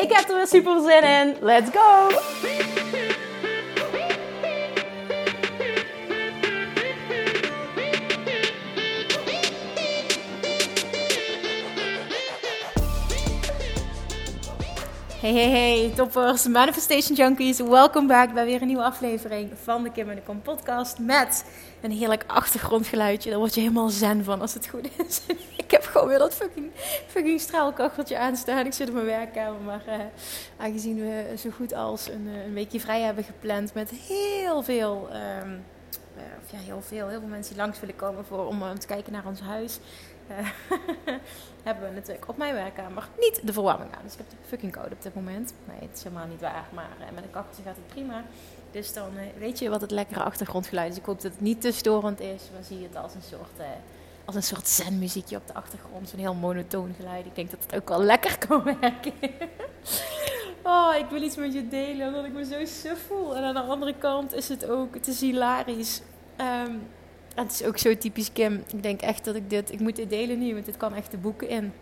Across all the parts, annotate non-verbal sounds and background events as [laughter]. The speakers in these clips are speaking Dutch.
Ik heb er weer super zin in. Let's go! Hey, hey, hey, toppers, Manifestation Junkies. Welkom back bij weer een nieuwe aflevering van de Kim en de Kom podcast. Met een heerlijk achtergrondgeluidje. Daar word je helemaal zen van als het goed is. [laughs] ik heb gewoon weer dat fucking, fucking straalkacheltje aanstaan. Ik zit in mijn werkkamer. Maar uh, aangezien we zo goed als een, eh, een weekje vrij hebben gepland met heel veel... Um, uh, of ja, heel veel, heel veel mensen die langs willen komen voor, om te kijken naar ons huis. [laughs] Hebben we natuurlijk op mijn werkkamer niet de verwarming aan. Dus ik heb de fucking code op dit moment. Nee, het is helemaal niet waar. Maar met een kacheltje gaat het prima. Dus dan uh, weet je wat het lekkere achtergrondgeluid is. Ik hoop dat het niet te storend is. Maar zie je het als een soort, als een soort zenmuziekje op de achtergrond. Zo'n heel monotoon geluid. Ik denk dat het ook wel lekker kan [laughs] werken. oh, ik wil iets met je delen. Omdat ik me zo suf voel. En aan de andere kant is het ook, het is hilarisch. Um, het is ook zo typisch Kim. Ik denk echt dat ik dit, ik moet dit delen nu, want dit kan echt de boeken in.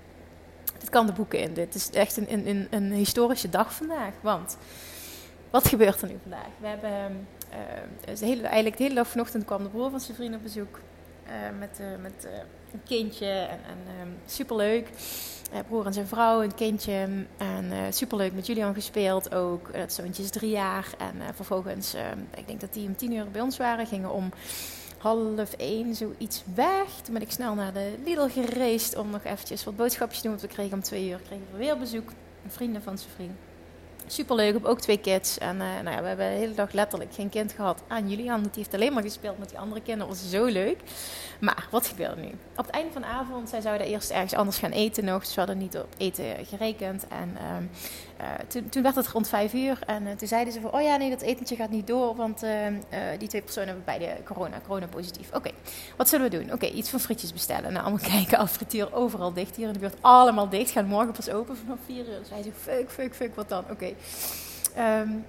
Dit kan de boeken in. Dit is echt een, een, een historische dag vandaag. Want wat gebeurt er nu vandaag? We hebben uh, de hele, eigenlijk de hele dag vanochtend kwam de broer van zijn vriend op bezoek. Uh, met uh, met een kindje en, en um, superleuk. broer en zijn vrouw, een kindje. En superleuk met Julian gespeeld ook. Het zoontje is drie jaar. En vervolgens, ik denk dat die om tien uur bij ons waren. Gingen om half één zoiets weg. Toen ben ik snel naar de Lidl gereisd om nog eventjes wat boodschapjes te doen. Want we kregen om twee uur kregen we weer bezoek. Vrienden van zijn vriend. Superleuk, ik heb ook twee kids. En uh, nou ja, we hebben de hele dag letterlijk geen kind gehad aan Julian. Die heeft alleen maar gespeeld met die andere kinderen. Dat was zo leuk. Maar wat gebeurde nu? Op het einde van de avond, zij zouden eerst ergens anders gaan eten nog. Ze hadden niet op eten gerekend. En uh, toen, toen, werd het rond vijf uur. En uh, toen zeiden ze van, oh ja, nee, dat etentje gaat niet door. Want die twee personen hebben beide corona, corona positief. Oké, wat zullen we doen? Oké, iets van frietjes bestellen. Nou, allemaal [laughs] kijken, frituur overal dicht hier in de buurt. Allemaal dicht, gaan morgen pas open vanaf vier uur. Dus wij fuck, fuck, fuck, wat dan? Oké. Um,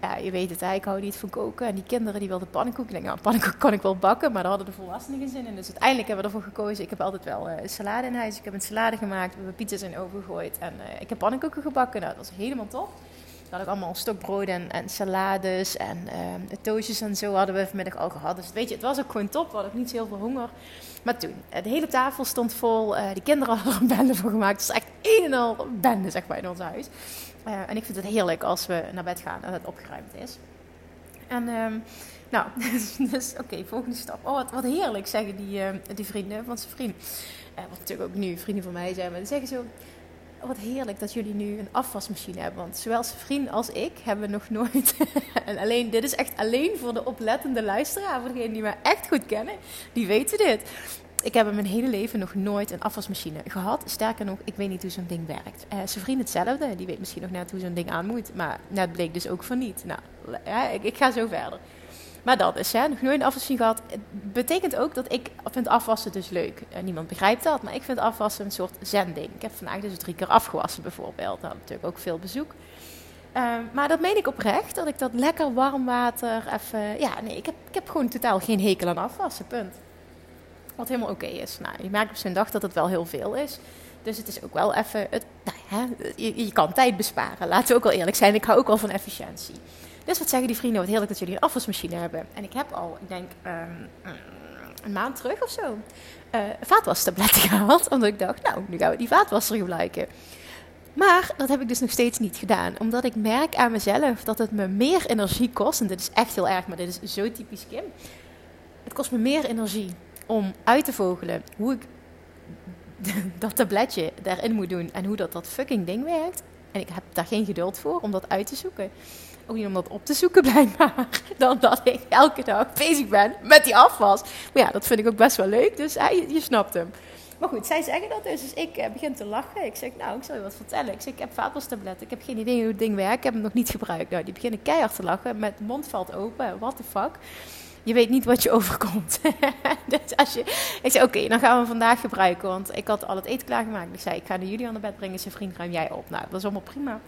ja, je weet het, ik hou niet van koken. En die kinderen die wilden pannenkoek. Ik denk, nou, pannenkoek kan ik wel bakken, maar daar hadden de volwassenen geen zin in. Dus uiteindelijk hebben we ervoor gekozen. Ik heb altijd wel uh, salade in huis. Ik heb een salade gemaakt, we hebben pizza's in oven gegooid. En uh, ik heb pannenkoeken gebakken. Nou, dat was helemaal top. Dan had ik allemaal stokbrood en, en salades en uh, toastjes en zo hadden we vanmiddag al gehad. Dus weet je, het was ook gewoon top. We hadden ook niet heel veel honger. Maar toen, de hele tafel stond vol. Die kinderen hadden er een bende voor gemaakt. Het is echt een en al bende, zeg maar, in ons huis. Uh, en ik vind het heerlijk als we naar bed gaan en het opgeruimd is. En um, nou, [laughs] dus oké, volgende stap. Oh, wat, wat heerlijk, zeggen die, uh, die vrienden van zijn vriend. Uh, wat natuurlijk ook nu vrienden van mij zijn. Maar die zeggen zo, oh, wat heerlijk dat jullie nu een afwasmachine hebben. Want zowel zijn vriend als ik hebben nog nooit... [laughs] en alleen, dit is echt alleen voor de oplettende luisteraar. Voor degenen die mij echt goed kennen, die weten dit. Ik heb in mijn hele leven nog nooit een afwasmachine gehad. Sterker nog, ik weet niet hoe zo'n ding werkt. Uh, zijn vriend hetzelfde. Die weet misschien nog net hoe zo'n ding aan moet. Maar net bleek dus ook van niet. Nou, ja, ik, ga zo verder. Maar dat is, hè, nog nooit een afwasmachine gehad. Het betekent ook dat ik vind afwassen dus leuk. Uh, niemand begrijpt dat, maar ik vind afwassen een soort zending. Ik heb vandaag dus drie keer afgewassen bijvoorbeeld. Had natuurlijk ook veel bezoek. Uh, maar dat meen ik oprecht, dat ik dat lekker warm water even... Ja, nee, ik heb, ik heb gewoon totaal geen hekel aan afwassen, punt. Wat helemaal oké is. Nou, je merkt op zijn dag dat het wel heel veel is. Dus het is ook wel even. Het, nou je, kan tijd besparen. Laten we ook wel eerlijk zijn. Ik hou ook wel van efficiëntie. Dus wat zeggen die vrienden? Wat heerlijk dat jullie een afwasmachine hebben. En ik heb al, ik denk, um, een maand terug of zo, uh, vaatwastabletten [laughs] gehaald. Omdat ik dacht, nou, nu gaan we die vaatwasser gebruiken. Maar dat heb ik dus nog steeds niet gedaan. Omdat ik merk aan mezelf dat het me meer energie kost. En dit is echt heel erg, maar dit is zo typisch Kim. Het kost me meer energie om uit te vogelen hoe ik [laughs] dat tabletje daarin moet doen en hoe dat, dat fucking ding werkt. En ik heb daar geen geduld voor om dat uit te zoeken. Ook niet om dat op te zoeken, [laughs] blijkbaar. Dan dat ik elke dag bezig ben met die afwas. Maar ja, dat vind ik ook best wel leuk. Dus je, je snapt hem. Maar goed, zij zeggen dat dus. Dus ik uh, begin te lachen. Ik zeg, nou, ik zal je wat vertellen. Ik zeg, ik heb vaatwastabletten. Ik heb geen idee hoe het ding werkt. Ik heb hem nog niet gebruikt. Nou, die beginnen keihard te lachen. Met mond valt open. What the fuck? Je weet niet wat je [laughs] overkomt. dus als je, ik zei, oké, dan gaan we vandaag gebruiken. Want ik had al het eten klaargemaakt. Ik zei, ik ga jullie aan de bed brengen. Zijn vriend, ruim jij op. Nou, dat is allemaal prima.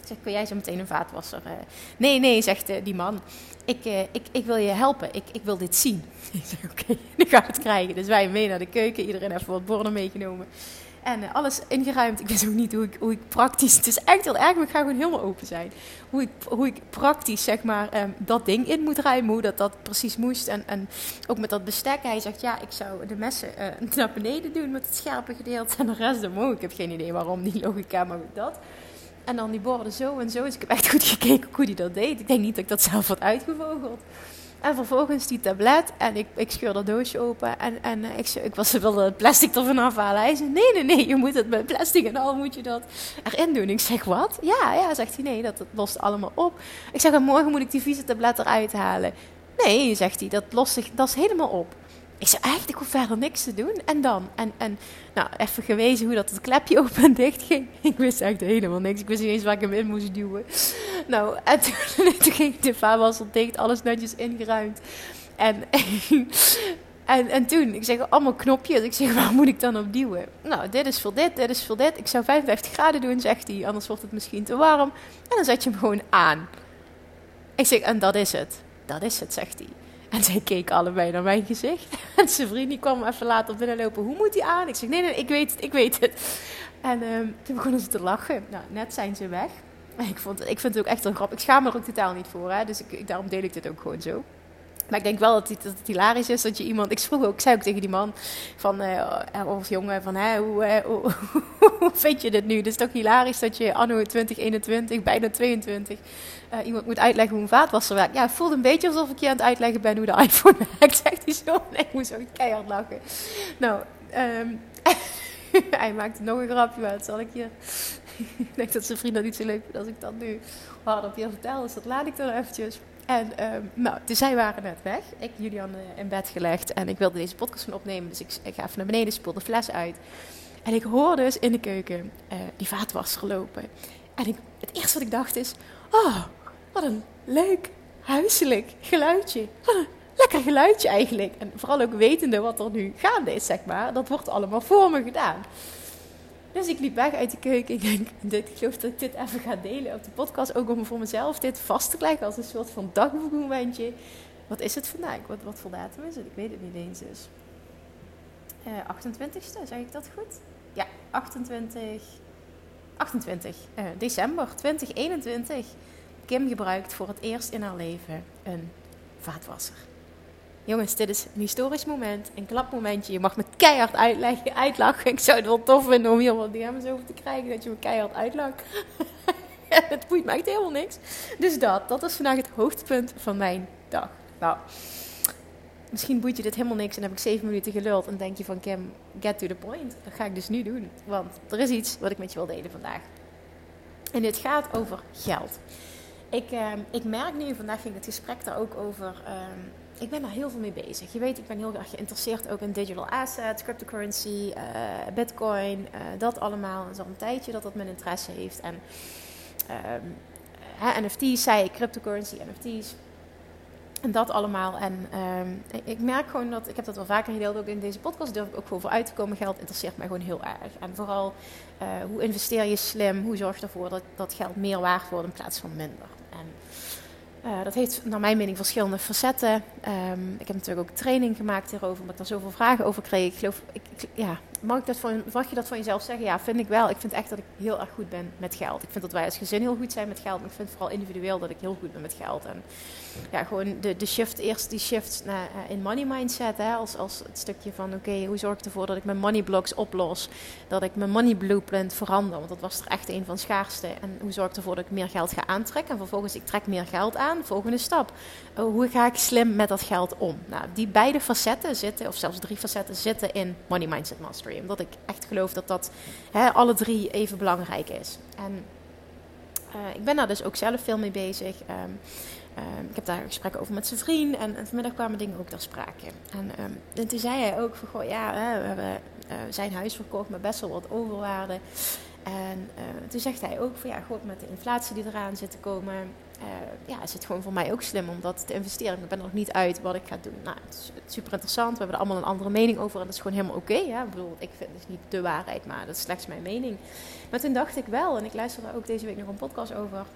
Ik zeg, kun jij zo meteen een vaatwasser? Uh, nee, nee, zegt uh, die man. Ik, uh, ik, ik wil je helpen. Ik, ik wil dit zien. [laughs] Ik zeg, oké, [laughs] nu gaan we het krijgen. Dus wij mee naar de keuken. Iedereen heeft wat borden meegenomen. En alles ingeruimd. Ik wist ook niet hoe ik, hoe ik praktisch... Het is echt heel erg, maar ik ga gewoon helemaal open zijn. Hoe ik, hoe ik praktisch, zeg maar, um, dat ding in moet ruimen. Hoe dat, dat precies moest. En, en ook met dat bestek. Hij zegt, ja, ik zou de messen [laughs] naar beneden doen met het scherpe gedeelte. En de rest omhoog. Ik heb geen idee waarom, die logica, maar dat... En dan die borden zo en zo. Dus ik heb echt goed gekeken hoe hij dat deed. Ik denk niet dat ik dat zelf had uitgevogeld. En vervolgens die tablet. En ik, ik scheur dat doosje open. En, en ik, ik was wilde het plastic ervan afhalen. Hij zei, nee, nee, nee. Je moet het met plastic en al moet je dat erin doen. Ik zeg, wat? Ja, ja, zegt hij. Nee, dat, dat lost allemaal op. Ik zeg, en morgen moet ik die vieze tablet eruit halen. Nee, zegt hij. Dat lost zich, dat is helemaal op. Ik zei, eigenlijk, ik hoef verder niks te doen. En dan? En, en nou, even gewezen hoe dat het klepje open en dicht ging. [laughs] Ik wist echt helemaal niks. Ik wist niet eens waar ik hem in moest duwen. Nou, en [laughs] toen, toen ging de dicht, alles netjes ingeruimd. En, [laughs] en, en toen, ik zeg, allemaal knopjes. Ik zeg, waar moet ik dan op duwen? Nou, dit is voor dit, dit is voor dit. Ik zou 55 graden doen, zegt hij. Anders wordt het misschien te warm. En dan zet je hem gewoon aan. Ik zeg, en dat is het. Dat is het, zegt hij. En zij keken allebei naar mijn gezicht. [laughs] En zijn vriend die kwam even later binnenlopen. Hoe moet hij aan? Ik zeg, nee, nee, ik weet het, ik weet het. En um, toen begonnen ze te lachen. Nou, net zijn ze weg. Ik, vond, ik vind het ook echt wel grappig. Ik schaam me er ook totaal niet voor. Hè? Dus ik, daarom deel ik dit ook gewoon zo. Maar ik denk wel dat het, hilarisch is dat je iemand. Ik vroeg ook, ik zei ook tegen die man van of jongen van hè, [laughs] hoe, vind je dit nu? Het is toch hilarisch dat je anno 2021, bijna 22, uh, iemand moet uitleggen hoe een vaatwasser werkt. Ja, het voelt een beetje alsof ik je aan het uitleggen ben hoe de [laughs] iPhone werkt. Zegt hij zo. Nee, ik moest zo keihard lachen. Nou, um, [laughs] hij maakte nog een grapje, maar dat zal ik je. ik denk dat zijn vriend dat niet zo leuk vindt als ik dat nu hardop hier vertel. Dus dat laat ik dan eventjes. En um, nou, dus zij waren net weg. Ik, Julian, in bed gelegd. En ik wilde deze podcast gaan opnemen. Dus ik, ik ga even naar beneden, spoel de fles uit. En ik hoor dus in de keuken uh, die vaatwasser lopen. En ik, het eerste wat ik dacht is... Oh, wat een leuk, huiselijk geluidje. Wat een lekker geluidje eigenlijk. En vooral ook wetende wat er nu gaande is, zeg maar. Dat wordt allemaal voor me gedaan. Dus ik liep weg uit de keuken. Ik denk, dit, ik geloof dat ik dit even ga delen op de podcast. Ook om voor mezelf dit vast te leggen als een soort van dagboekmomentje. Wat is het vandaag? Wat, wat voor datum is het? Ik weet het niet eens dus. Uh, 28ste, zeg ik dat goed? Ja, 28, 28 uh, december 2021. Kim gebruikt voor het eerst in haar leven een vaatwasser. Jongens, dit is een historisch moment, een klapmomentje. Je mag me keihard uitleggen, uitlachen. Ik zou het wel tof vinden om hier wat DM's over te krijgen, dat je me keihard uitlacht. [laughs] het boeit me echt helemaal niks. Dus dat, dat is vandaag het hoogtepunt van mijn dag. Nou, misschien boeit je dit helemaal niks en heb ik zeven minuten geluld en denk je van Kim, get to the point. Dat ga ik dus nu doen, want er is iets wat ik met je wil delen vandaag. En dit gaat over geld. Ik, uh, ik merk nu, vandaag ging het gesprek daar ook over. Uh, ik ben daar heel veel mee bezig. Je weet, ik ben heel erg geïnteresseerd ook in digital assets, cryptocurrency, uh, bitcoin, dat allemaal. Het is al een tijdje dat dat mijn interesse heeft. En um, NFT's, zei ik, cryptocurrency, NFT's. En dat allemaal. En um, ik merk gewoon dat, ik heb dat wel vaker gedeeld ook in deze podcast, durf ik ook gewoon voor uit te komen. Geld interesseert mij gewoon heel erg. En vooral, uh, hoe investeer je slim? Hoe zorg je ervoor dat, dat geld meer waard wordt in plaats van minder? En uh, dat heeft naar mijn mening verschillende facetten. Um, ik heb natuurlijk ook training gemaakt hierover, omdat ik daar zoveel vragen over kreeg. Ik geloof, ik, ik, ja, mag, ik dat van, mag je dat van jezelf zeggen? Ja, vind ik wel. Ik vind echt dat ik heel erg goed ben met geld. Ik vind dat wij als gezin heel goed zijn met geld, maar ik vind vooral individueel dat ik heel goed ben met geld. En ja, gewoon de, de shift, eerst die shift naar, uh, in money mindset, hè, als, als het stukje van oké, hoe zorg ik ervoor dat ik mijn money blocks oplos, dat ik mijn money blueprint verander, want dat was er echt een van schaarste. En hoe zorg ik ervoor dat ik meer geld ga aantrekken en vervolgens ik trek meer geld aan, volgende stap. Uh, hoe ga ik slim met dat geld om? Nou, die beide facetten zitten, of zelfs drie facetten zitten in money mindset mastery, omdat ik echt geloof dat dat hè, alle drie even belangrijk is. En uh, ik ben daar dus ook zelf veel mee bezig. Um, Um, ik heb daar gesprekken over met zijn vriend. En, vanmiddag kwamen dingen ook ter sprake. En, um, en toen zei hij ook van, goh, ja, we hebben zijn huis verkocht met best wel wat overwaarde. En toen zegt hij ook van ja, goed, met de inflatie die eraan zit te komen, ja, is het gewoon voor mij ook slim om dat te investeren. Ik ben er nog niet uit wat ik ga doen. Nou, het is super interessant. We hebben er allemaal een andere mening over en dat is gewoon helemaal oké. Okay, ik bedoel, ik vind het niet de waarheid, maar dat is slechts mijn mening. Maar toen dacht ik wel, en ik luisterde ook deze week nog een podcast over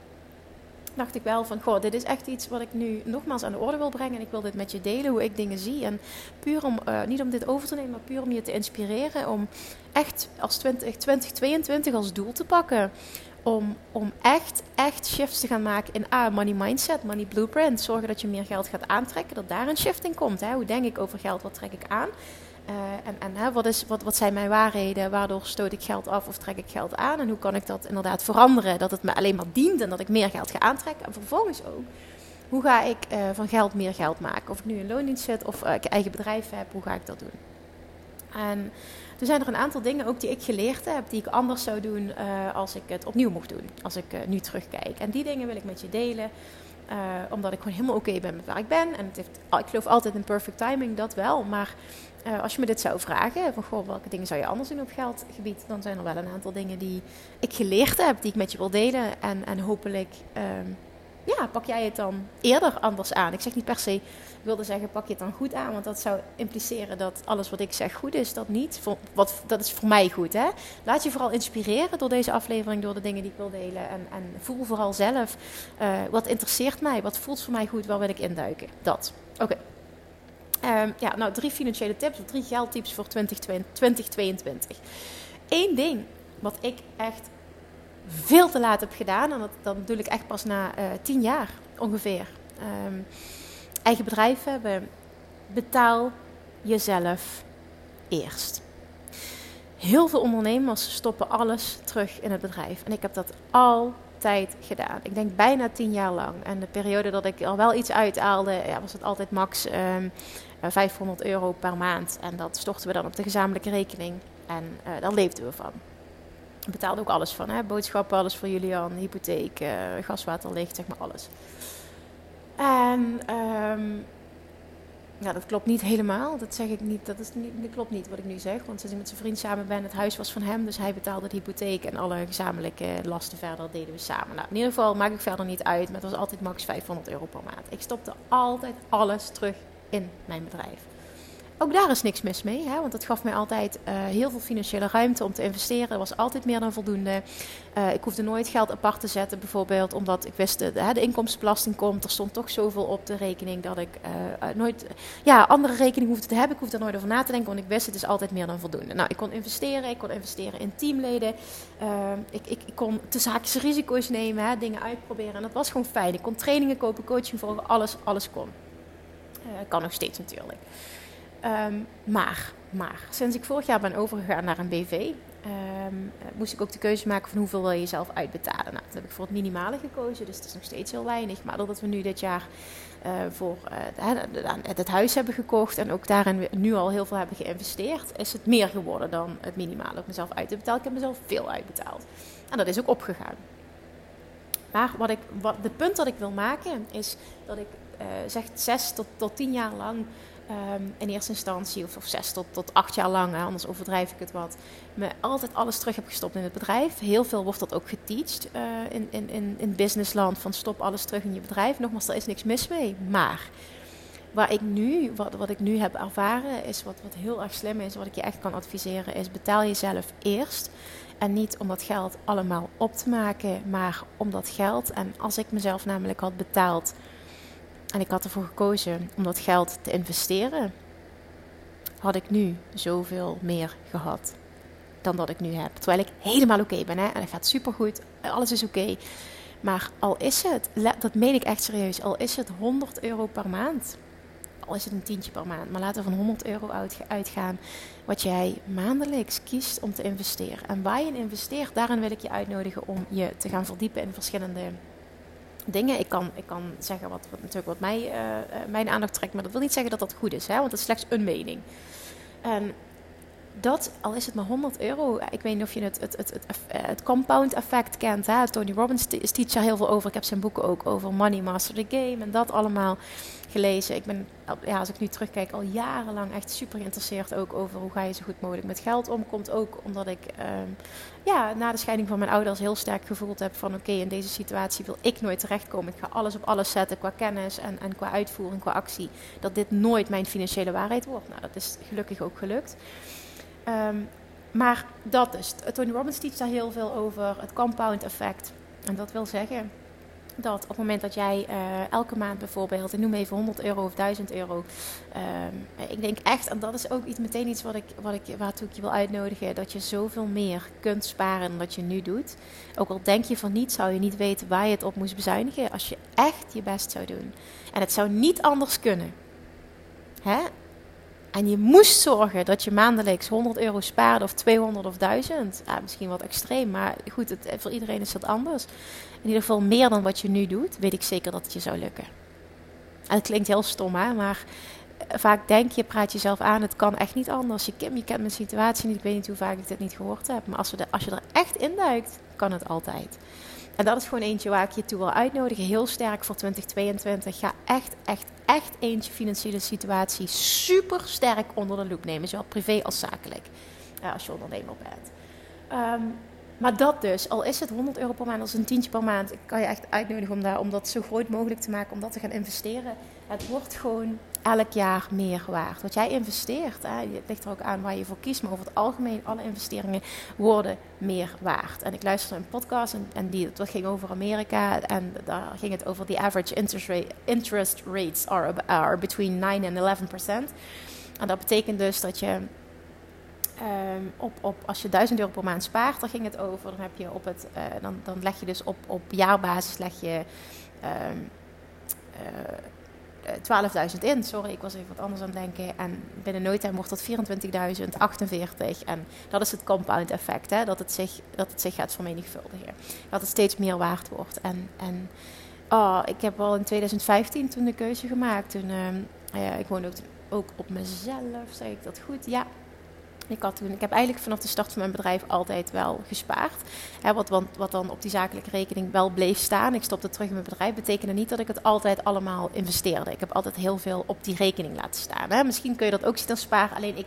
dacht ik wel van, goh, dit is echt iets wat ik nu nogmaals aan de orde wil brengen. En ik wil dit met je delen, hoe ik dingen zie. En puur om, uh, niet om dit over te nemen, maar puur om je te inspireren. Om echt als 20, 2022 als doel te pakken. Om, om echt, echt shifts te gaan maken in A, money mindset, money blueprint. Zorgen dat je meer geld gaat aantrekken, dat daar een shift in komt. Hè? Hoe denk ik over geld, wat trek ik aan? Uh, en en hè, wat, is, wat, wat zijn mijn waarheden? Waardoor stoot ik geld af of trek ik geld aan? En hoe kan ik dat inderdaad veranderen? Dat het me alleen maar dient en dat ik meer geld ga aantrekken. En vervolgens ook, hoe ga ik uh, van geld meer geld maken? Of ik nu in loondienst zit of uh, ik eigen bedrijf heb, hoe ga ik dat doen? En er zijn er een aantal dingen ook die ik geleerd heb, die ik anders zou doen als ik het opnieuw mocht doen. Als ik nu terugkijk. En die dingen wil ik met je delen. omdat ik gewoon helemaal oké ben met waar ik ben. En het heeft, ik geloof altijd in perfect timing, dat wel. Maar als je me dit zou vragen, van goh, welke dingen zou je anders doen op geldgebied, dan zijn er wel een aantal dingen die ik geleerd heb, die ik met je wil delen. En, en hopelijk um, ja, pak jij het dan eerder anders aan. Ik zeg niet per se, ik wilde zeggen, pak je het dan goed aan, want dat zou impliceren dat alles wat ik zeg goed is, dat niet. Wat, dat is voor mij goed. Hè? Laat je vooral inspireren door deze aflevering, door de dingen die ik wil delen. En, en voel vooral zelf, uh, wat interesseert mij, wat voelt voor mij goed, waar wil ik induiken. Dat. Oké. Um, ja, nou, drie financiële tips drie geldtips voor 2022. Eén ding wat ik echt veel te laat heb gedaan, en dat, dat bedoel ik echt pas na uh, tien jaar ongeveer. Um, eigen bedrijf hebben, betaal jezelf eerst. Heel veel ondernemers stoppen alles terug in het bedrijf. En ik heb dat altijd gedaan. Ik denk bijna tien jaar lang. En de periode dat ik al wel iets uithaalde, ja, was het altijd max um, 500 eh, euro per maand. En dat storten we dan op de gezamenlijke rekening. En uh, daar leefden we van. Betaalde ook alles van. Hè? Boodschappen, alles voor Julian, hypotheek, uh, gaswater, licht, zeg maar alles. En um, ja, dat klopt niet helemaal. Dat zeg ik niet. Dat, is niet, dat klopt niet wat ik nu zeg. Want sinds ik met zijn vriend samen ben, het huis was van hem. Dus hij betaalde de hypotheek en alle gezamenlijke lasten verder deden we samen. Nou, in ieder geval maak ik verder niet uit. Maar het was altijd max 500 euro per maand. Ik stopte altijd alles terug in mijn bedrijf. Ook daar is niks mis mee, hè? want het gaf mij altijd uh, heel veel financiële ruimte om te investeren. Er was altijd meer dan voldoende. Uh, ik hoefde nooit geld apart te zetten, bijvoorbeeld omdat ik wist dat de, inkomstenbelasting komt. Er stond toch zoveel op de rekening dat ik uh, nooit ja, andere rekening hoefde te hebben. Ik hoefde er nooit over na te denken, want ik wist het is altijd meer dan voldoende. Nou, ik kon investeren, ik kon investeren in teamleden. Ik, ik, ik, kon te zaakjes risico's nemen, hè, dingen uitproberen. En dat was gewoon fijn. Ik kon trainingen kopen, coaching volgen, alles, alles kon. kan nog steeds natuurlijk. Um, maar, maar, sinds ik vorig jaar ben overgegaan naar een BV, ehm, moest ik ook de keuze maken van hoeveel wil je jezelf uitbetalen. Nou, dat heb ik voor het minimale gekozen, dus het is nog steeds heel weinig. Maar doordat we nu dit jaar uh, voor uh, het huis hebben gekocht en ook daarin nu al heel veel hebben geïnvesteerd, is het meer geworden dan het minimale om mezelf uit te betalen. Ik heb mezelf veel uitbetaald. En dat is ook opgegaan. Maar wat ik, wat, de punt dat ik wil maken is dat ik uh, zeg zes tot, tot tien jaar lang um, in eerste instantie, of, of zes tot, tot acht jaar lang, anders overdrijf ik het wat, me altijd alles terug heb gestopt in het bedrijf. Heel veel wordt dat ook geteacht uh, in, in, in, in businessland, van stop alles terug in je bedrijf. Nogmaals, daar is niks mis mee. Maar waar ik nu, wat, wat ik nu heb ervaren, is wat, wat heel erg slim is, wat ik je echt kan adviseren, is betaal jezelf eerst. En niet om dat geld allemaal op te maken, maar om dat geld. En als ik mezelf namelijk had betaald en ik had ervoor gekozen om dat geld te investeren, had ik nu zoveel meer gehad dan dat ik nu heb. Terwijl ik helemaal oké ben hè? en het gaat supergoed, alles is oké. Maar al is het, dat meen ik echt serieus, al is het 100 euro per maand, al is het een tientje per maand, maar laten we van 100 euro uitgaan, wat jij maandelijks kiest om te investeren. En waar je in investeert, daarin wil ik je uitnodigen om je te gaan verdiepen in verschillende dingen. Ik kan, ik kan zeggen wat, wat natuurlijk wat mij, uh, mijn aandacht trekt, maar dat wil niet zeggen dat dat goed is, hè, want dat is slechts een mening. En dat, al is het maar 100 euro. Ik weet niet of je het, het, het, het, het compound effect kent. Tony Robbins teach daar heel veel over. Ik heb zijn boeken ook over Money Master the Game en dat allemaal gelezen. Ik ben, ja, als ik nu terugkijk, al jarenlang echt super geïnteresseerd ook over hoe ga je zo goed mogelijk met geld om. Komt ook omdat ik ehm, ja, na de scheiding van mijn ouders heel sterk gevoeld heb van oké, in deze situatie wil ik nooit terechtkomen. Ik ga alles op alles zetten qua kennis en, en qua uitvoering, qua actie. Dat dit nooit mijn financiële waarheid wordt. Nou, dat is gelukkig ook gelukt. Ehm, maar dat is, Tony Robbins teach daar heel veel over, het compound effect. En dat wil zeggen dat op het moment dat jij uh, elke maand bijvoorbeeld, ik noem even 100 euro of 1000 euro. Um, ik denk echt, en dat is ook iets, meteen iets wat ik, wat ik, waartoe ik je wil uitnodigen, dat je zoveel meer kunt sparen dan dat je nu doet. Ook al denk je van niet, zou je niet weten waar je het op moest bezuinigen als je echt je best zou doen. En het zou niet anders kunnen. Hè? En je moest zorgen dat je maandelijks 100 euro spaarde of 200 of 1000. Ja, misschien wat extreem, maar goed, het, voor iedereen is dat anders. In ieder geval meer dan wat je nu doet, weet ik zeker dat het je zou lukken. En het klinkt heel stom, hè? maar eh, vaak denk je, praat jezelf aan, het kan echt niet anders. Je, je kent mijn situatie niet, ik weet niet hoe vaak ik dit niet gehoord heb. Maar als, als je er echt in duikt, kan het altijd. En dat is gewoon eentje waar ik je toe wil uitnodigen. Heel sterk voor 2022. Ga echt, echt, echt eentje financiële situatie super sterk onder de loep nemen. Zowel privé als zakelijk. als je ondernemer bent. Um, maar dat dus, al is het 100 euro per maand, als een tientje per maand, ik kan je echt uitnodigen om, daar, om dat zo groot mogelijk te maken, om dat te gaan investeren. Het wordt gewoon elk jaar meer waard. Wat jij investeert, hè, het ligt er ook aan waar je voor kiest, maar over het algemeen, alle investeringen worden meer waard. En ik luisterde een podcast en, en die, dat ging over Amerika en daar ging het over the average interest, rate, interest rates are, are between 9 en 11 procent. En dat betekent dus dat je Ehm, op, op, als je 1000 euro per maand spaart, dan ging het over. Dan, heb je op het, uh, dan, dan leg je dus op, op jaarbasis leg je um, uh, 12.000 in. Sorry, ik was even wat anders aan het denken. En binnen nooit tijd wordt dat 24.048. En dat is het compound effect, hè? Dat, het zich, dat het zich gaat vermenigvuldigen. Dat het steeds meer waard wordt. En, en oh, ik heb al in 2015 toen de keuze gemaakt. Toen, uh, ik woonde ook, ook op mezelf, zeg ik dat goed? Ja, ik, had toen, ik heb eigenlijk vanaf de start van mijn bedrijf altijd wel gespaard. Hè, wat, wat, wat, dan op die zakelijke rekening wel bleef staan. Ik stopte terug in mijn bedrijf. Betekende niet dat ik het altijd allemaal investeerde. Ik heb altijd heel veel op die rekening laten staan. Hè. Misschien kun je dat ook zien als sparen. Alleen ik,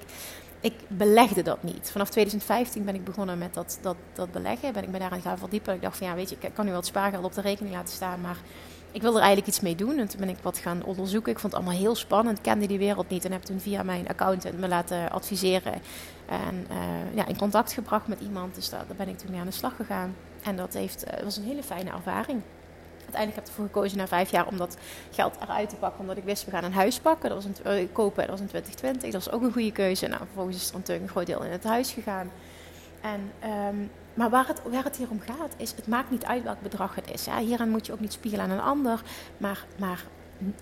ik belegde dat niet. Vanaf 2015 ben ik begonnen met dat, dat, dat beleggen. Ben ik me daarin gaan verdiepen. Ik dacht van ja, weet je, ik kan nu wat spaargeld op de rekening laten staan. Maar ik wilde er eigenlijk iets mee doen. En toen ben ik wat gaan onderzoeken. Ik vond het allemaal heel spannend. kende die wereld niet. En heb toen via mijn accountant me laten adviseren. En uh, ja, in contact gebracht met iemand. Dus daar, ben ik toen mee aan de slag gegaan. En dat heeft, uh, was een hele fijne ervaring. Uiteindelijk heb ik ervoor gekozen na vijf jaar om dat geld eruit te pakken. Omdat ik wist, we gaan een huis pakken. Dat was een, uh, kopen, dat was in 2020. Dat was ook een goede keuze. Nou, vervolgens is er een groot deel in het huis gegaan. En um, maar waar het, waar het hier om gaat, is het maakt niet uit welk bedrag het is. Hieraan moet je ook niet spiegelen aan een ander. Maar, maar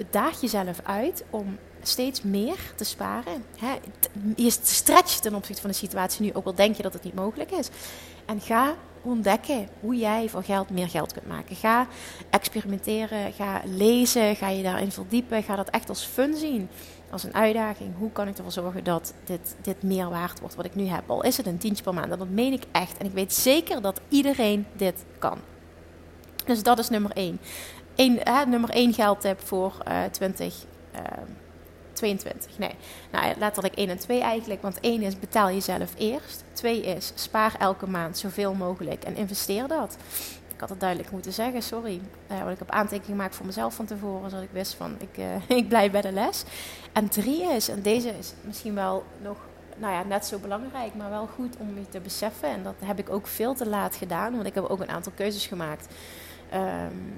daag jezelf uit om steeds meer te sparen. je stretcht ten opzichte van de situatie nu, ook al denk je dat het niet mogelijk is. En ga ontdekken hoe jij voor geld meer geld kunt maken. Ga experimenteren, ga lezen, ga je daarin verdiepen, ga dat echt als fun zien als een uitdaging. Hoe kan ik ervoor zorgen dat dit, dit meer waard wordt wat ik nu heb? Al is het een tientje per maand. dat meen ik echt. En ik weet zeker dat iedereen dit kan. Dus dat is nummer één. Eén, hè, nummer één geldtip voor uh, 2022. nee, nou, letterlijk 1 en 2 eigenlijk. Want 1 is betaal jezelf eerst. 2 is spaar elke maand zoveel mogelijk en investeer dat. Ik had het duidelijk moeten zeggen, sorry. Uh, want ik heb aantekeningen gemaakt voor mezelf van tevoren, zodat ik wist van ik, uh, [laughs] ik blijf bij de les. En drie is, en deze is misschien wel nog nou ja, net zo belangrijk, maar wel goed om je te beseffen. En dat heb ik ook veel te laat gedaan, want ik heb ook een aantal keuzes gemaakt. Um,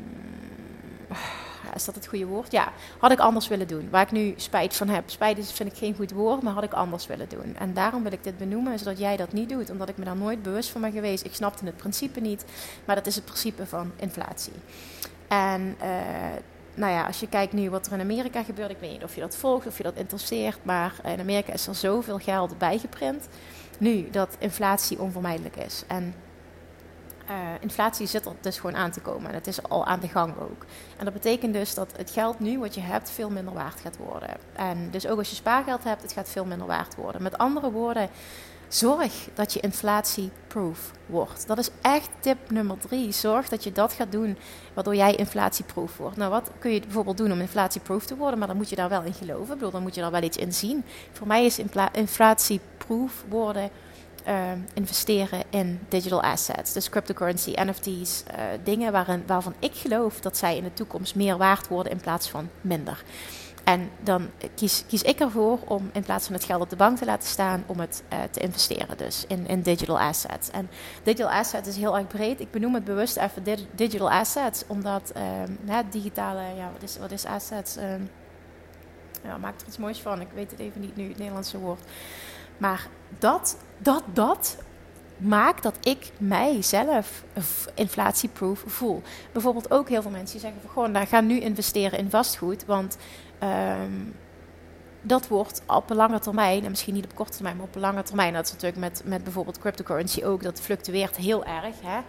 is dat het goede woord? Ja, had ik anders willen doen. Waar ik nu spijt van heb. Spijt is, vind ik geen goed woord, maar had ik anders willen doen. En daarom wil ik dit benoemen, zodat jij dat niet doet. Omdat ik me daar nooit bewust van ben geweest. Ik snapte het principe niet, maar dat is het principe van inflatie. En uh, nou ja, als je kijkt nu wat er in Amerika gebeurt, ik weet niet of je dat volgt, of je dat interesseert, maar in Amerika is er zoveel geld bijgeprint nu dat inflatie onvermijdelijk is. En uh, inflatie zit er dus gewoon aan te komen. En het is al aan de gang ook. En dat betekent dus dat het geld nu wat je hebt veel minder waard gaat worden. En dus ook als je spaargeld hebt, het gaat veel minder waard worden. Met andere woorden, Zorg dat je inflatieproof wordt. Dat is echt tip nummer drie. Zorg dat je dat gaat doen, waardoor jij inflatieproof wordt. Nou, wat kun je bijvoorbeeld doen om inflatieproof te worden? Maar dan moet je daar wel in geloven. Ik bedoel, dan moet je daar wel iets in zien. Voor mij is inflatieproof worden uh, investeren in digital assets, dus cryptocurrency, NFT's, uh, dingen waarin, waarvan ik geloof dat zij in de toekomst meer waard worden in plaats van minder. En dan kies, kies ik ervoor om in plaats van het geld op de bank te laten staan, om het uh, te investeren dus in, in digital assets. En digital assets is heel erg breed. Ik benoem het bewust even digital assets, omdat uh, digitale, ja, wat is, wat is assets? Uh, ja, maak er iets moois van. Ik weet het even niet nu, het Nederlandse woord. Maar dat, dat, dat maakt dat ik mijzelf inflatieproof voel. Bijvoorbeeld ook heel veel mensen die zeggen van gewoon, nou, ga nu investeren in vastgoed, want um, dat wordt op lange termijn, en misschien niet op korte termijn, maar op lange termijn, dat is natuurlijk met, met bijvoorbeeld cryptocurrency ook, dat fluctueert heel erg. Hè?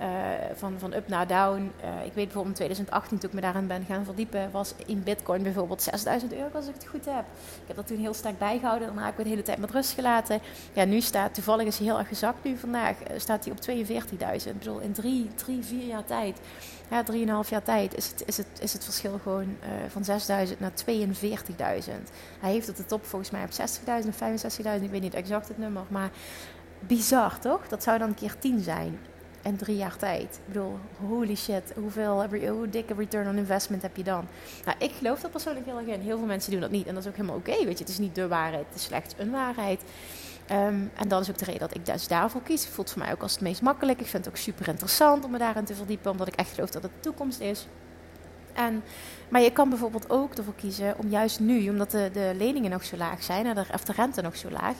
Uh, van, van up naar down. Uh, ik weet bijvoorbeeld in 2018, toen ik me daarin ben gaan verdiepen, was in Bitcoin bijvoorbeeld 6000 euro, als ik het goed heb. Ik heb dat toen heel sterk bijgehouden, daarna heb ik het de hele tijd met rust gelaten. Ja, nu staat, toevallig is hij heel erg gezakt nu vandaag, uh, staat hij op 42.000. Ik bedoel, in drie, drie, vier jaar tijd ja, 3,5 jaar tijd is het, is het, is het verschil gewoon van 6.000 naar 42.000. Hij heeft op de top volgens mij op 60.000 of 65.000, ik weet niet exact het nummer, maar bizar toch? Dat zou dan een keer 10 zijn in drie jaar tijd. Ik bedoel, holy shit, hoeveel, hoe dikke return on investment heb je dan? Nou, ik geloof dat persoonlijk heel erg in. Heel veel mensen doen dat niet en dat is ook helemaal oké, weet je. Het is niet de waarheid, het is slechts een waarheid. Um, en dat is ook de reden dat ik dus daarvoor kies. Het voelt voor mij ook als het meest makkelijk. Ik vind het ook super interessant om me daarin te verdiepen, omdat ik echt geloof dat het de toekomst is. En, maar je kan bijvoorbeeld ook ervoor kiezen om juist nu, omdat de, de leningen nog zo laag zijn en de, of de rente nog zo laag,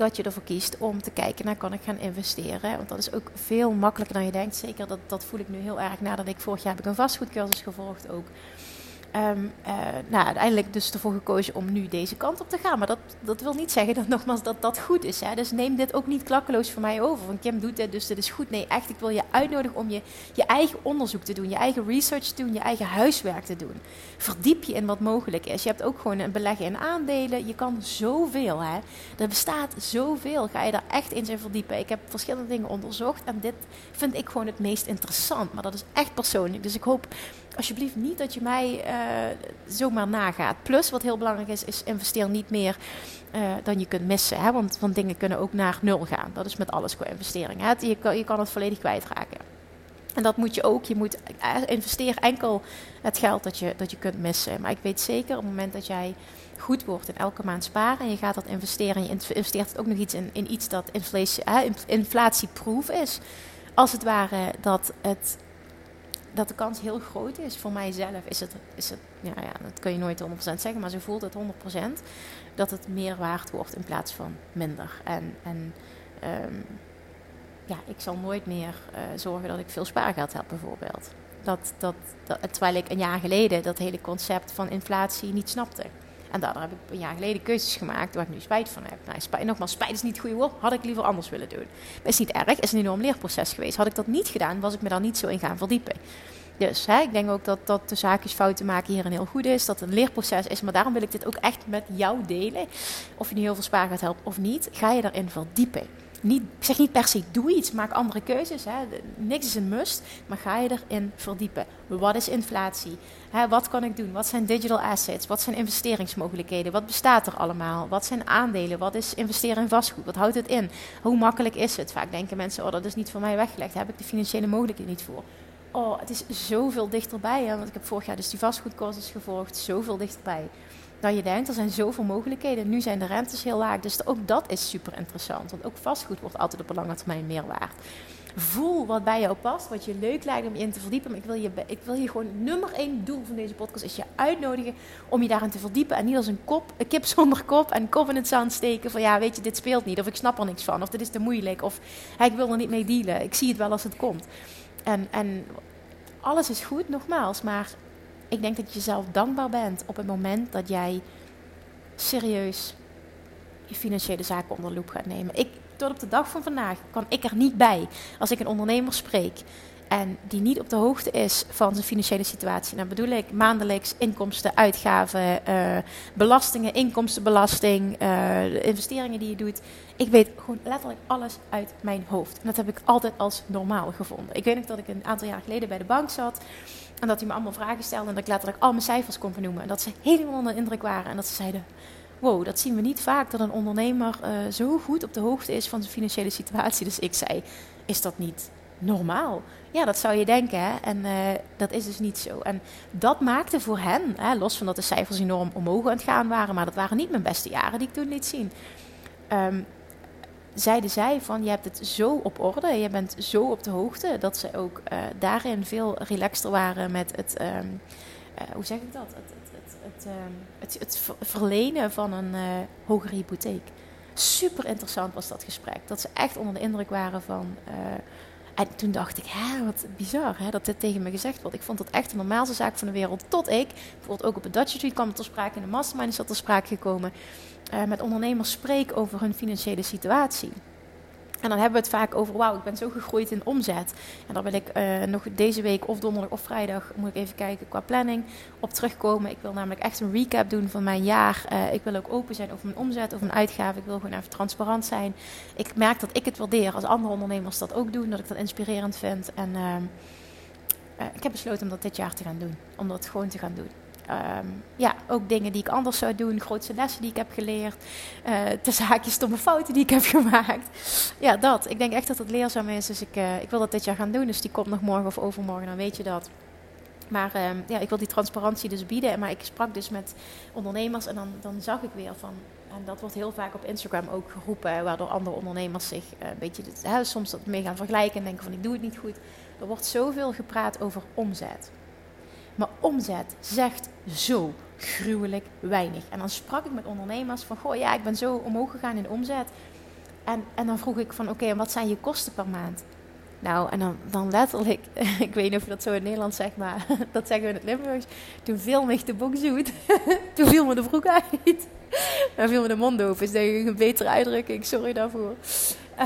dat je ervoor kiest om te kijken naar kan ik gaan investeren. Want dat is ook veel makkelijker dan je denkt. Zeker dat, dat voel ik nu heel erg nadat ik vorig jaar heb ik een vastgoedcursus gevolgd ook. Um, uh, nou, uiteindelijk dus ervoor gekozen om nu deze kant op te gaan. Maar dat, dat wil niet zeggen dat [laughs] nogmaals dat dat goed is. Hè? Dus neem dit ook niet klakkeloos voor mij over. Van Kim doet dit, dus dit is goed. Nee, echt, ik wil je uitnodigen om je, je eigen onderzoek te doen. Je eigen research te doen. Je eigen huiswerk te doen. Verdiep je in wat mogelijk is. Je hebt ook gewoon een beleggen in aandelen. Je kan zoveel. Hè? Er bestaat zoveel. Ga je daar echt in zijn verdiepen. Ik heb verschillende dingen onderzocht. En dit vind ik gewoon het meest interessant. Maar dat is echt persoonlijk. Dus ik hoop alsjeblieft niet dat je mij uh, zomaar nagaat. Plus, wat heel belangrijk is, is investeer niet meer uh, dan je kunt missen. Hè? Want, want dingen kunnen ook naar nul gaan. Dat is met alles qua investering. Hè? Je, kan, je kan het volledig kwijtraken. En dat moet je ook. Je moet eh, investeer enkel het geld dat je, dat je kunt missen. Maar ik weet zeker, op het moment dat jij goed wordt in elke maand sparen en je gaat dat investeren en je investeert ook nog iets in, in iets dat inflatie, inflatieproof is. Als het ware dat het dat de kans heel groot is voor mijzelf. Is het, is het ja, ja, dat kun je nooit 100% zeggen, maar zo voelt het 100% dat het meer waard wordt in plaats van minder. En, en um, ja, ik zal nooit meer uh, zorgen dat ik veel spaargeld heb, bijvoorbeeld. Dat, dat, terwijl ik een jaar geleden dat hele concept van inflatie niet snapte. En daardoor heb ik een jaar geleden keuzes gemaakt waar ik nu spijt van heb. Nou, spijt, nogmaals, spijt is niet het goede. Had ik liever anders willen doen. Is niet erg, is een enorm leerproces geweest. Had ik dat niet gedaan, was ik me daar niet zo in gaan verdiepen. Dus hè, ik denk ook dat, dat de zaakjes fouten maken hier een heel goed is. Dat het een leerproces is. Maar daarom wil ik dit ook echt met jou delen. Of je nu heel veel spaargeld helpt of niet. Ga je daarin verdiepen. Ik zeg niet per se doe iets, maak andere keuzes. Hè. Niks is een must, maar ga je erin verdiepen. Wat is inflatie? Hè, wat kan ik doen? Wat zijn digital assets? Wat zijn investeringsmogelijkheden? Wat bestaat er allemaal? Wat zijn aandelen? Wat is investeren in vastgoed? Wat houdt het in? Hoe makkelijk is het? Vaak denken mensen, oh dat is niet voor mij weggelegd. Daar heb ik de financiële mogelijkheden niet voor. Oh, het is zoveel dichterbij. Hè? Want ik heb vorig jaar dus die vastgoedcursus gevolgd. Zoveel dichterbij dan je denkt. Er zijn zoveel mogelijkheden. Nu zijn de rentes heel laag. Dus ook dat is super interessant. Want ook vastgoed wordt altijd op een lange termijn meer waard. Voel wat bij jou past, wat je leuk lijkt om je in te verdiepen. Maar ik wil je, ik wil je gewoon nummer één doel van deze podcast is je uitnodigen om je daarin te verdiepen. En niet als een kop, een kip [laughs] zonder kop en kop in het zand steken van ja, weet je, dit speelt niet. Of ik snap er niks van. Of dit is te moeilijk. Of ik wil er niet mee dealen. Ik zie het wel als het komt. En, en alles is goed, nogmaals. Maar ik denk dat je jezelf dankbaar bent op het moment dat jij serieus je financiële zaken onder loep gaat nemen. Ik, tot op de dag van vandaag kan ik er niet bij als ik een ondernemer spreek en die niet op de hoogte is van zijn financiële situatie. Dan bedoel ik maandelijks inkomsten, uitgaven, uh, belastingen, inkomstenbelasting, uh, investeringen die je doet. Ik weet gewoon letterlijk alles uit mijn hoofd. En dat heb ik altijd als normaal gevonden. Ik weet nog dat ik een aantal jaar geleden bij de bank zat. En dat hij me allemaal vragen stelde. En dat ik letterlijk al mijn cijfers kon vernoemen. En dat ze helemaal onder de indruk waren. En dat ze zeiden: Wow, dat zien we niet vaak dat een ondernemer uh, zo goed op de hoogte is van zijn financiële situatie. Dus ik zei: Is dat niet normaal? Ja, dat zou je denken. Hè? En uh, dat is dus niet zo. En dat maakte voor hen, hè, los van dat de cijfers enorm omhoog aan het gaan waren, maar dat waren niet mijn beste jaren die ik toen liet zien. Um, zeiden zij van je hebt het zo op orde, je bent zo op de hoogte, dat ze ook uh, daarin veel relaxter waren met het, um, uh, hoe zeg ik dat? Het, het, het, het, um, het, verlenen van een hogere hypotheek. Super interessant was dat gesprek. Dat ze echt onder de indruk waren van. En toen dacht ik, hè, wat bizar hè, dat dit tegen me gezegd wordt. Ik vond dat echt de normaalste zaak van de wereld. Tot ik, bijvoorbeeld ook op het Dutch Street kwam het ter sprake, in de mastermind is dat ter sprake gekomen uh, met ondernemers spreek over hun financiële situatie. En dan hebben we het vaak over, wauw, ik ben zo gegroeid in omzet. En daar wil ik uh, nog deze week of donderdag of vrijdag, moet ik even kijken qua planning, op terugkomen. Ik wil namelijk echt een recap doen van mijn jaar. Uh, ik wil ook open zijn over mijn omzet, over mijn uitgaven. Ik wil gewoon even transparant zijn. Ik merk dat ik het waardeer als andere ondernemers dat ook doen, dat ik dat inspirerend vind. En ik heb besloten om dat dit jaar te gaan doen. Om dat gewoon te gaan doen. Um, ja, ook dingen die ik anders zou doen, grootste lessen die ik heb geleerd, uh, zaakjes, stomme fouten die ik heb [laughs] gemaakt. Ja, dat. Ik denk echt dat het leerzaam is, dus ik, uh, ik wil dat dit jaar gaan doen. Dus die komt nog morgen of overmorgen, dan weet je dat. Maar uh, ja, ik wil die transparantie dus bieden. Maar ik sprak dus met ondernemers en dan, dan zag ik weer van... En dat wordt heel vaak op Instagram ook geroepen, waardoor andere ondernemers zich een beetje hè, soms dat mee gaan vergelijken en denken van ik doe het niet goed. Er wordt zoveel gepraat over omzet. Maar omzet zegt zo gruwelijk weinig. En dan sprak ik met ondernemers van, goh ja, ik ben zo omhoog gegaan in omzet. En, en dan vroeg ik van, oké, en wat zijn je kosten per maand? Nou, en dan, dan letterlijk, [laughs] ik weet niet of je dat zo in het Nederlands zegt, maar [laughs] dat zeggen we in het Limburgs. Toen viel me de boek zoet. [laughs] Toen viel me de broek uit. Dan viel me de mond open. Is denk een betere uitdrukking. Sorry daarvoor.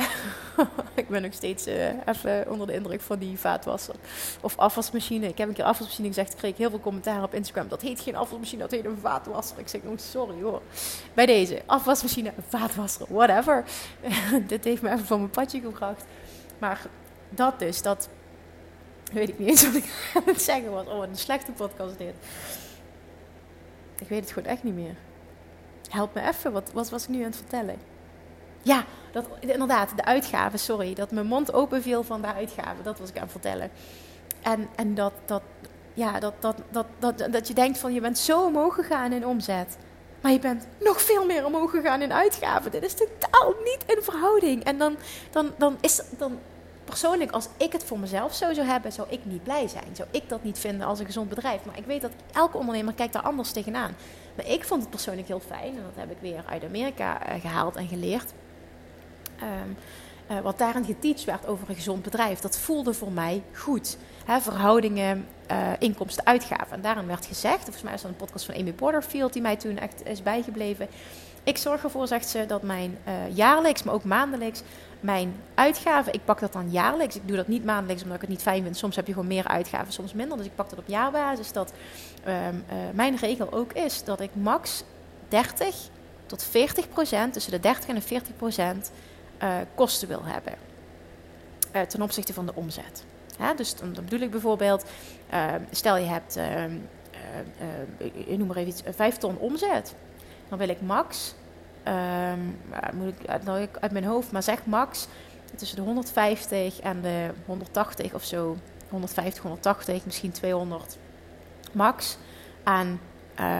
[laughs] ik ben nog steeds uh, even onder de indruk van die vaatwasser. Of afwasmachine. Ik heb een keer afwasmachine gezegd. Ik kreeg heel veel commentaar op Instagram. Dat heet geen afwasmachine, dat heet een vaatwasser. Ik zeg, oh sorry hoor. Bij deze, afwasmachine, vaatwasser, whatever. [laughs] Dit heeft me even van mijn padje gebracht. Maar dat dus, dat weet ik niet eens wat ik [laughs] aan het zeggen was. Oh, een slechte podcast dit. Ik weet het gewoon echt niet meer. Help me even, wat, wat was ik nu aan het vertellen? Ja, dat, inderdaad, de uitgaven, sorry. Dat mijn mond open viel van de uitgaven, dat was ik aan het vertellen. En, en dat, dat, ja, dat, dat, dat, dat, dat je denkt van je bent zo omhoog gegaan in omzet. Maar je bent nog veel meer omhoog gegaan in uitgaven. Dit is totaal niet in verhouding. En dan, dan, dan is dan persoonlijk, als ik het voor mezelf zo zou hebben, zou ik niet blij zijn. Zou ik dat niet vinden als een gezond bedrijf. Maar ik weet dat elke ondernemer kijkt daar anders tegenaan. Maar ik vond het persoonlijk heel fijn. En dat heb ik weer uit Amerika uh, gehaald en geleerd. Uh, wat daarin geteacht werd over een gezond bedrijf, dat voelde voor mij goed. Verhoudingen, uh, inkomsten, uitgaven. En daarin werd gezegd, volgens mij is dat een podcast van Amy Porterfield die mij toen echt is bijgebleven. Ik zorg ervoor, zegt ze, dat mijn uh, jaarlijks, maar ook maandelijks, mijn uitgaven, ik pak dat dan jaarlijks. Ik doe dat niet maandelijks omdat ik het niet fijn vind. Soms heb je gewoon meer uitgaven, soms minder. Dus ik pak dat op jaarbasis. Dat um, mijn regel ook is dat ik max 30 tot 40 procent, tussen de 30 en de 40 procent, uh, kosten wil hebben uh, ten opzichte van de omzet. Dus dan, bedoel ik bijvoorbeeld, uh, stel je hebt, ik noem maar even iets, 5 ton omzet. Dan wil ik max, um, moet ik nou, uit mijn hoofd, maar zeg max tussen de 150 en de 180 of zo. 150, 180, misschien 200 max aan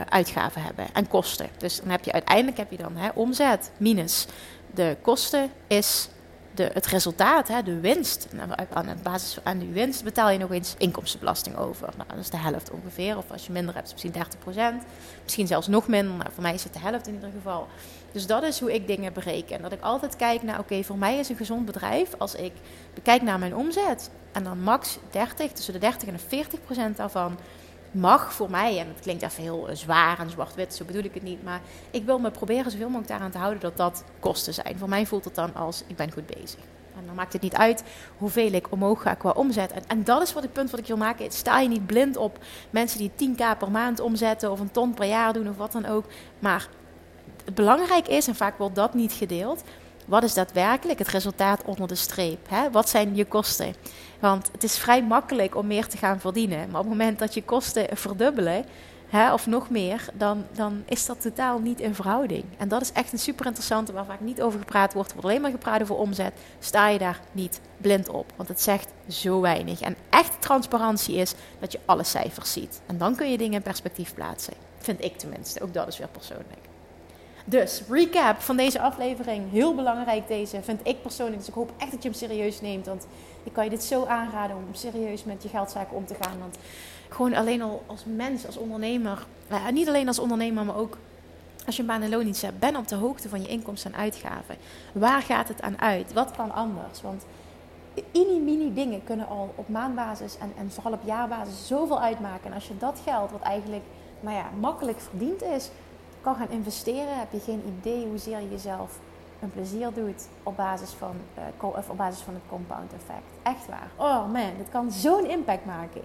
uitgaven hebben en kosten. Dus dan heb je uiteindelijk heb je dan hè, omzet minus de kosten is de, het resultaat, hè, de winst. Nou, aan, basis aan die winst betaal je nog eens inkomstenbelasting over. Nou, dat is de helft ongeveer. Of als je minder hebt, misschien 30 procent. Misschien zelfs nog minder. Nou, voor mij is het de helft in ieder geval. Dus dat is hoe ik dingen bereken. Dat ik altijd kijk naar, oké, voor mij is een gezond bedrijf als ik bekijk naar mijn omzet. En dan max 30, tussen de 30 en de 40 procent daarvan mag voor mij, en het klinkt even heel eh, zwaar en zwart-wit, zo bedoel ik het niet, maar ik wil me proberen zoveel mogelijk daaraan te houden dat dat kosten zijn. Voor mij voelt het dan als ik ben goed bezig. En dan maakt het niet uit hoeveel ik omhoog ga qua omzet. En, en dat is wat het punt wat ik wil maken. Sta je niet blind op mensen die 10k per maand omzetten of een ton per jaar doen of wat dan ook. Maar het belangrijk is, en vaak wordt dat niet gedeeld, wat is daadwerkelijk het resultaat onder de streep? Hè? Wat zijn je kosten? Want het is vrij makkelijk om meer te gaan verdienen. Maar op het moment dat je kosten verdubbelen, hè, of nog meer, dan, dan is dat totaal niet in verhouding. En dat is echt een super interessante waar vaak niet over gepraat wordt. Er wordt alleen maar gepraat over omzet. Sta je daar niet blind op, want het zegt zo weinig. En echte transparantie is dat je alle cijfers ziet. En dan kun je dingen in perspectief plaatsen. Vind ik tenminste. Ook dat is weer persoonlijk. Dus, recap van deze aflevering. Heel belangrijk deze, vind ik persoonlijk. Dus ik hoop echt dat je hem serieus neemt. Want ik kan je dit zo aanraden om serieus met je geldzaken om te gaan. Want gewoon alleen al als mens, als ondernemer. Nou niet alleen als ondernemer, maar ook als je een baan en loondienst hebt. Ben op de hoogte van je inkomsten en uitgaven. Waar gaat het aan uit? Wat kan anders? Want mini mini dingen kunnen al op maandbasis en, en vooral op jaarbasis zoveel uitmaken. En als je dat geld, wat eigenlijk nou ja, makkelijk verdiend is kan gaan investeren, heb je geen idee hoezeer je jezelf een plezier doet op basis van, uh, of op basis van het compound effect. Echt waar. Oh man, dit kan zo'n impact maken.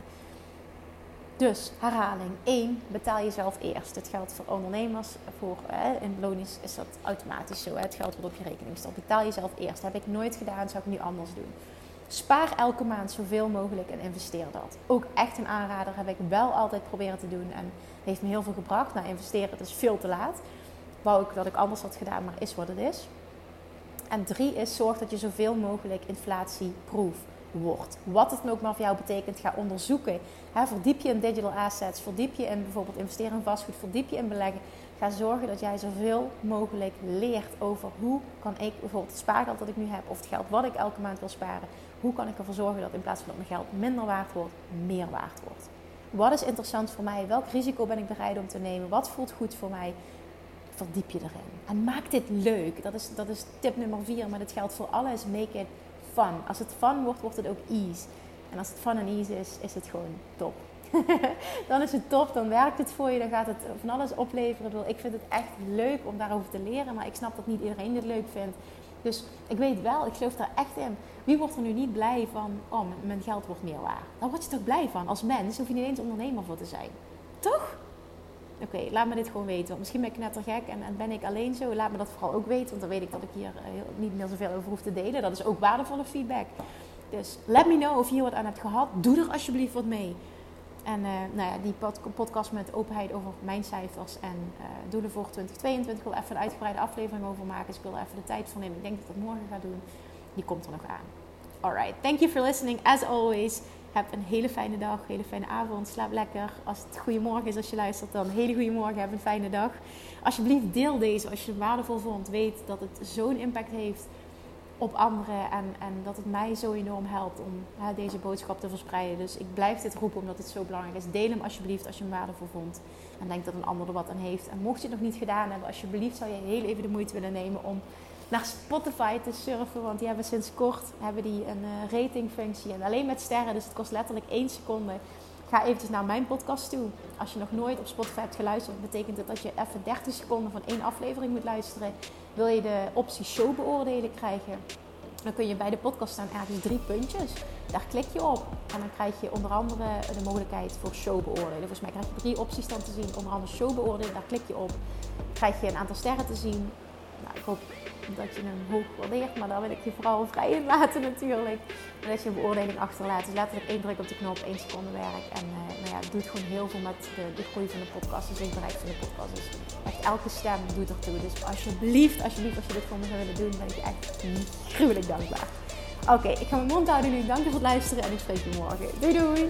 Dus herhaling 1, betaal jezelf eerst. Dit geldt voor ondernemers. Voor, eh, in loonisch is dat automatisch zo. Hè? Het geld wordt op je rekening. Betaal jezelf eerst. heb ik nooit gedaan, zou ik nu anders doen. Spaar elke maand zoveel mogelijk en investeer dat. Ook echt een aanrader heb ik wel altijd proberen te doen. En heeft me heel veel gebracht. Nou, investeren het is veel te laat. Wou ik dat ik anders had gedaan, maar is wat het is. En drie is, zorg dat je zoveel mogelijk inflatieproof wordt. Wat het ook maar voor jou betekent, ga onderzoeken. verdiep je in digital assets, verdiep je in bijvoorbeeld investeren in vastgoed, verdiep je in beleggen. Ga zorgen dat jij zoveel mogelijk leert over hoe kan ik bijvoorbeeld het spaargeld dat ik nu heb, of het geld wat ik elke maand wil sparen, hoe kan ik ervoor zorgen dat in plaats van dat mijn geld minder waard wordt, meer waard wordt. Wat is interessant voor mij? Welk risico ben ik bereid om te nemen? Wat voelt goed voor mij? Verdiep je erin. En maak dit leuk. Dat is, dat is tip nummer vier, maar dit geldt voor alles. Make it fun. Als het fun wordt, wordt het ook ease. En als het fun en ease is, is het gewoon top. [laughs] dan is het top, dan werkt het voor je, dan gaat het van alles opleveren. Ik vind het echt leuk om daarover te leren, maar ik snap dat niet iedereen dit leuk vindt. Dus ik weet wel, ik geloof daar echt in. Wie wordt er nu niet blij van, oh, mijn geld wordt meer waard? Daar word je toch blij van? Als mens hoef je niet eens ondernemer voor te zijn. Toch? Oké, laat me dit gewoon weten. Misschien ben ik net gek en, en, ben ik alleen zo. Laat me dat vooral ook weten, want dan weet ik dat ik hier uh, niet meer zoveel over hoef te delen. Dat is ook waardevolle feedback. Dus let me know of je hier wat aan hebt gehad. Doe er alsjeblieft wat mee. En uh, nou ja, die podcast met openheid over mijn cijfers en uh, doelen voor 2022. Ik wil even een uitgebreide aflevering over maken. Dus ik wil er even de tijd voor nemen. Ik denk dat ik dat morgen ga doen. Die komt er nog aan. Alright, thank you for listening. As always, heb een hele fijne dag, hele fijne avond. Slaap lekker. Als het goedemorgen is als je luistert, dan hele goede morgen. Heb een fijne dag. Alsjeblieft, deel deze als je het waardevol vond. Weet dat het zo'n impact heeft op anderen. En, en dat het mij zo enorm helpt om deze boodschap te verspreiden. Dus ik blijf dit roepen omdat het zo belangrijk is. Deel hem alsjeblieft als je hem waardevol vond. En denk dat een ander er wat aan heeft. En mocht je het nog niet gedaan hebben, alsjeblieft zou je heel even de moeite willen nemen om naar Spotify te surfen. Want die hebben sinds kort hebben die een uh, ratingfunctie. En alleen met sterren, dus het kost letterlijk één seconde. Ga eventjes naar mijn podcast toe. Als je nog nooit op Spotify hebt geluisterd, betekent het dat je even 30 seconden van één aflevering moet luisteren. Wil je de optie show beoordelen krijgen? Dan kun je bij de podcast staan ergens drie puntjes. Daar klik je op en dan krijg je onder andere de mogelijkheid voor show beoordelen. Volgens mij krijg je drie opties dan te zien. Onder andere show beoordelen, daar klik je op. Krijg je een aantal sterren te zien. Ik hoop dat je hem hoog waardeert, maar daar wil ik je vooral vrij in laten natuurlijk. En dat je een beoordeling achterlaat. Dus letterlijk één druk op de knop, één seconde werk. En uh, nou ja, het doet gewoon heel veel met de, groei van de podcast, de zichtbaarheid van de podcast. Dus echt elke stem doet ertoe. Dus alsjeblieft, alsjeblieft, als je dit voor me zou willen doen, ben ik je echt gruwelijk dankbaar. Oké, ik ga mijn mond houden nu. Dank voor het luisteren en ik spreek je morgen. Doei doei!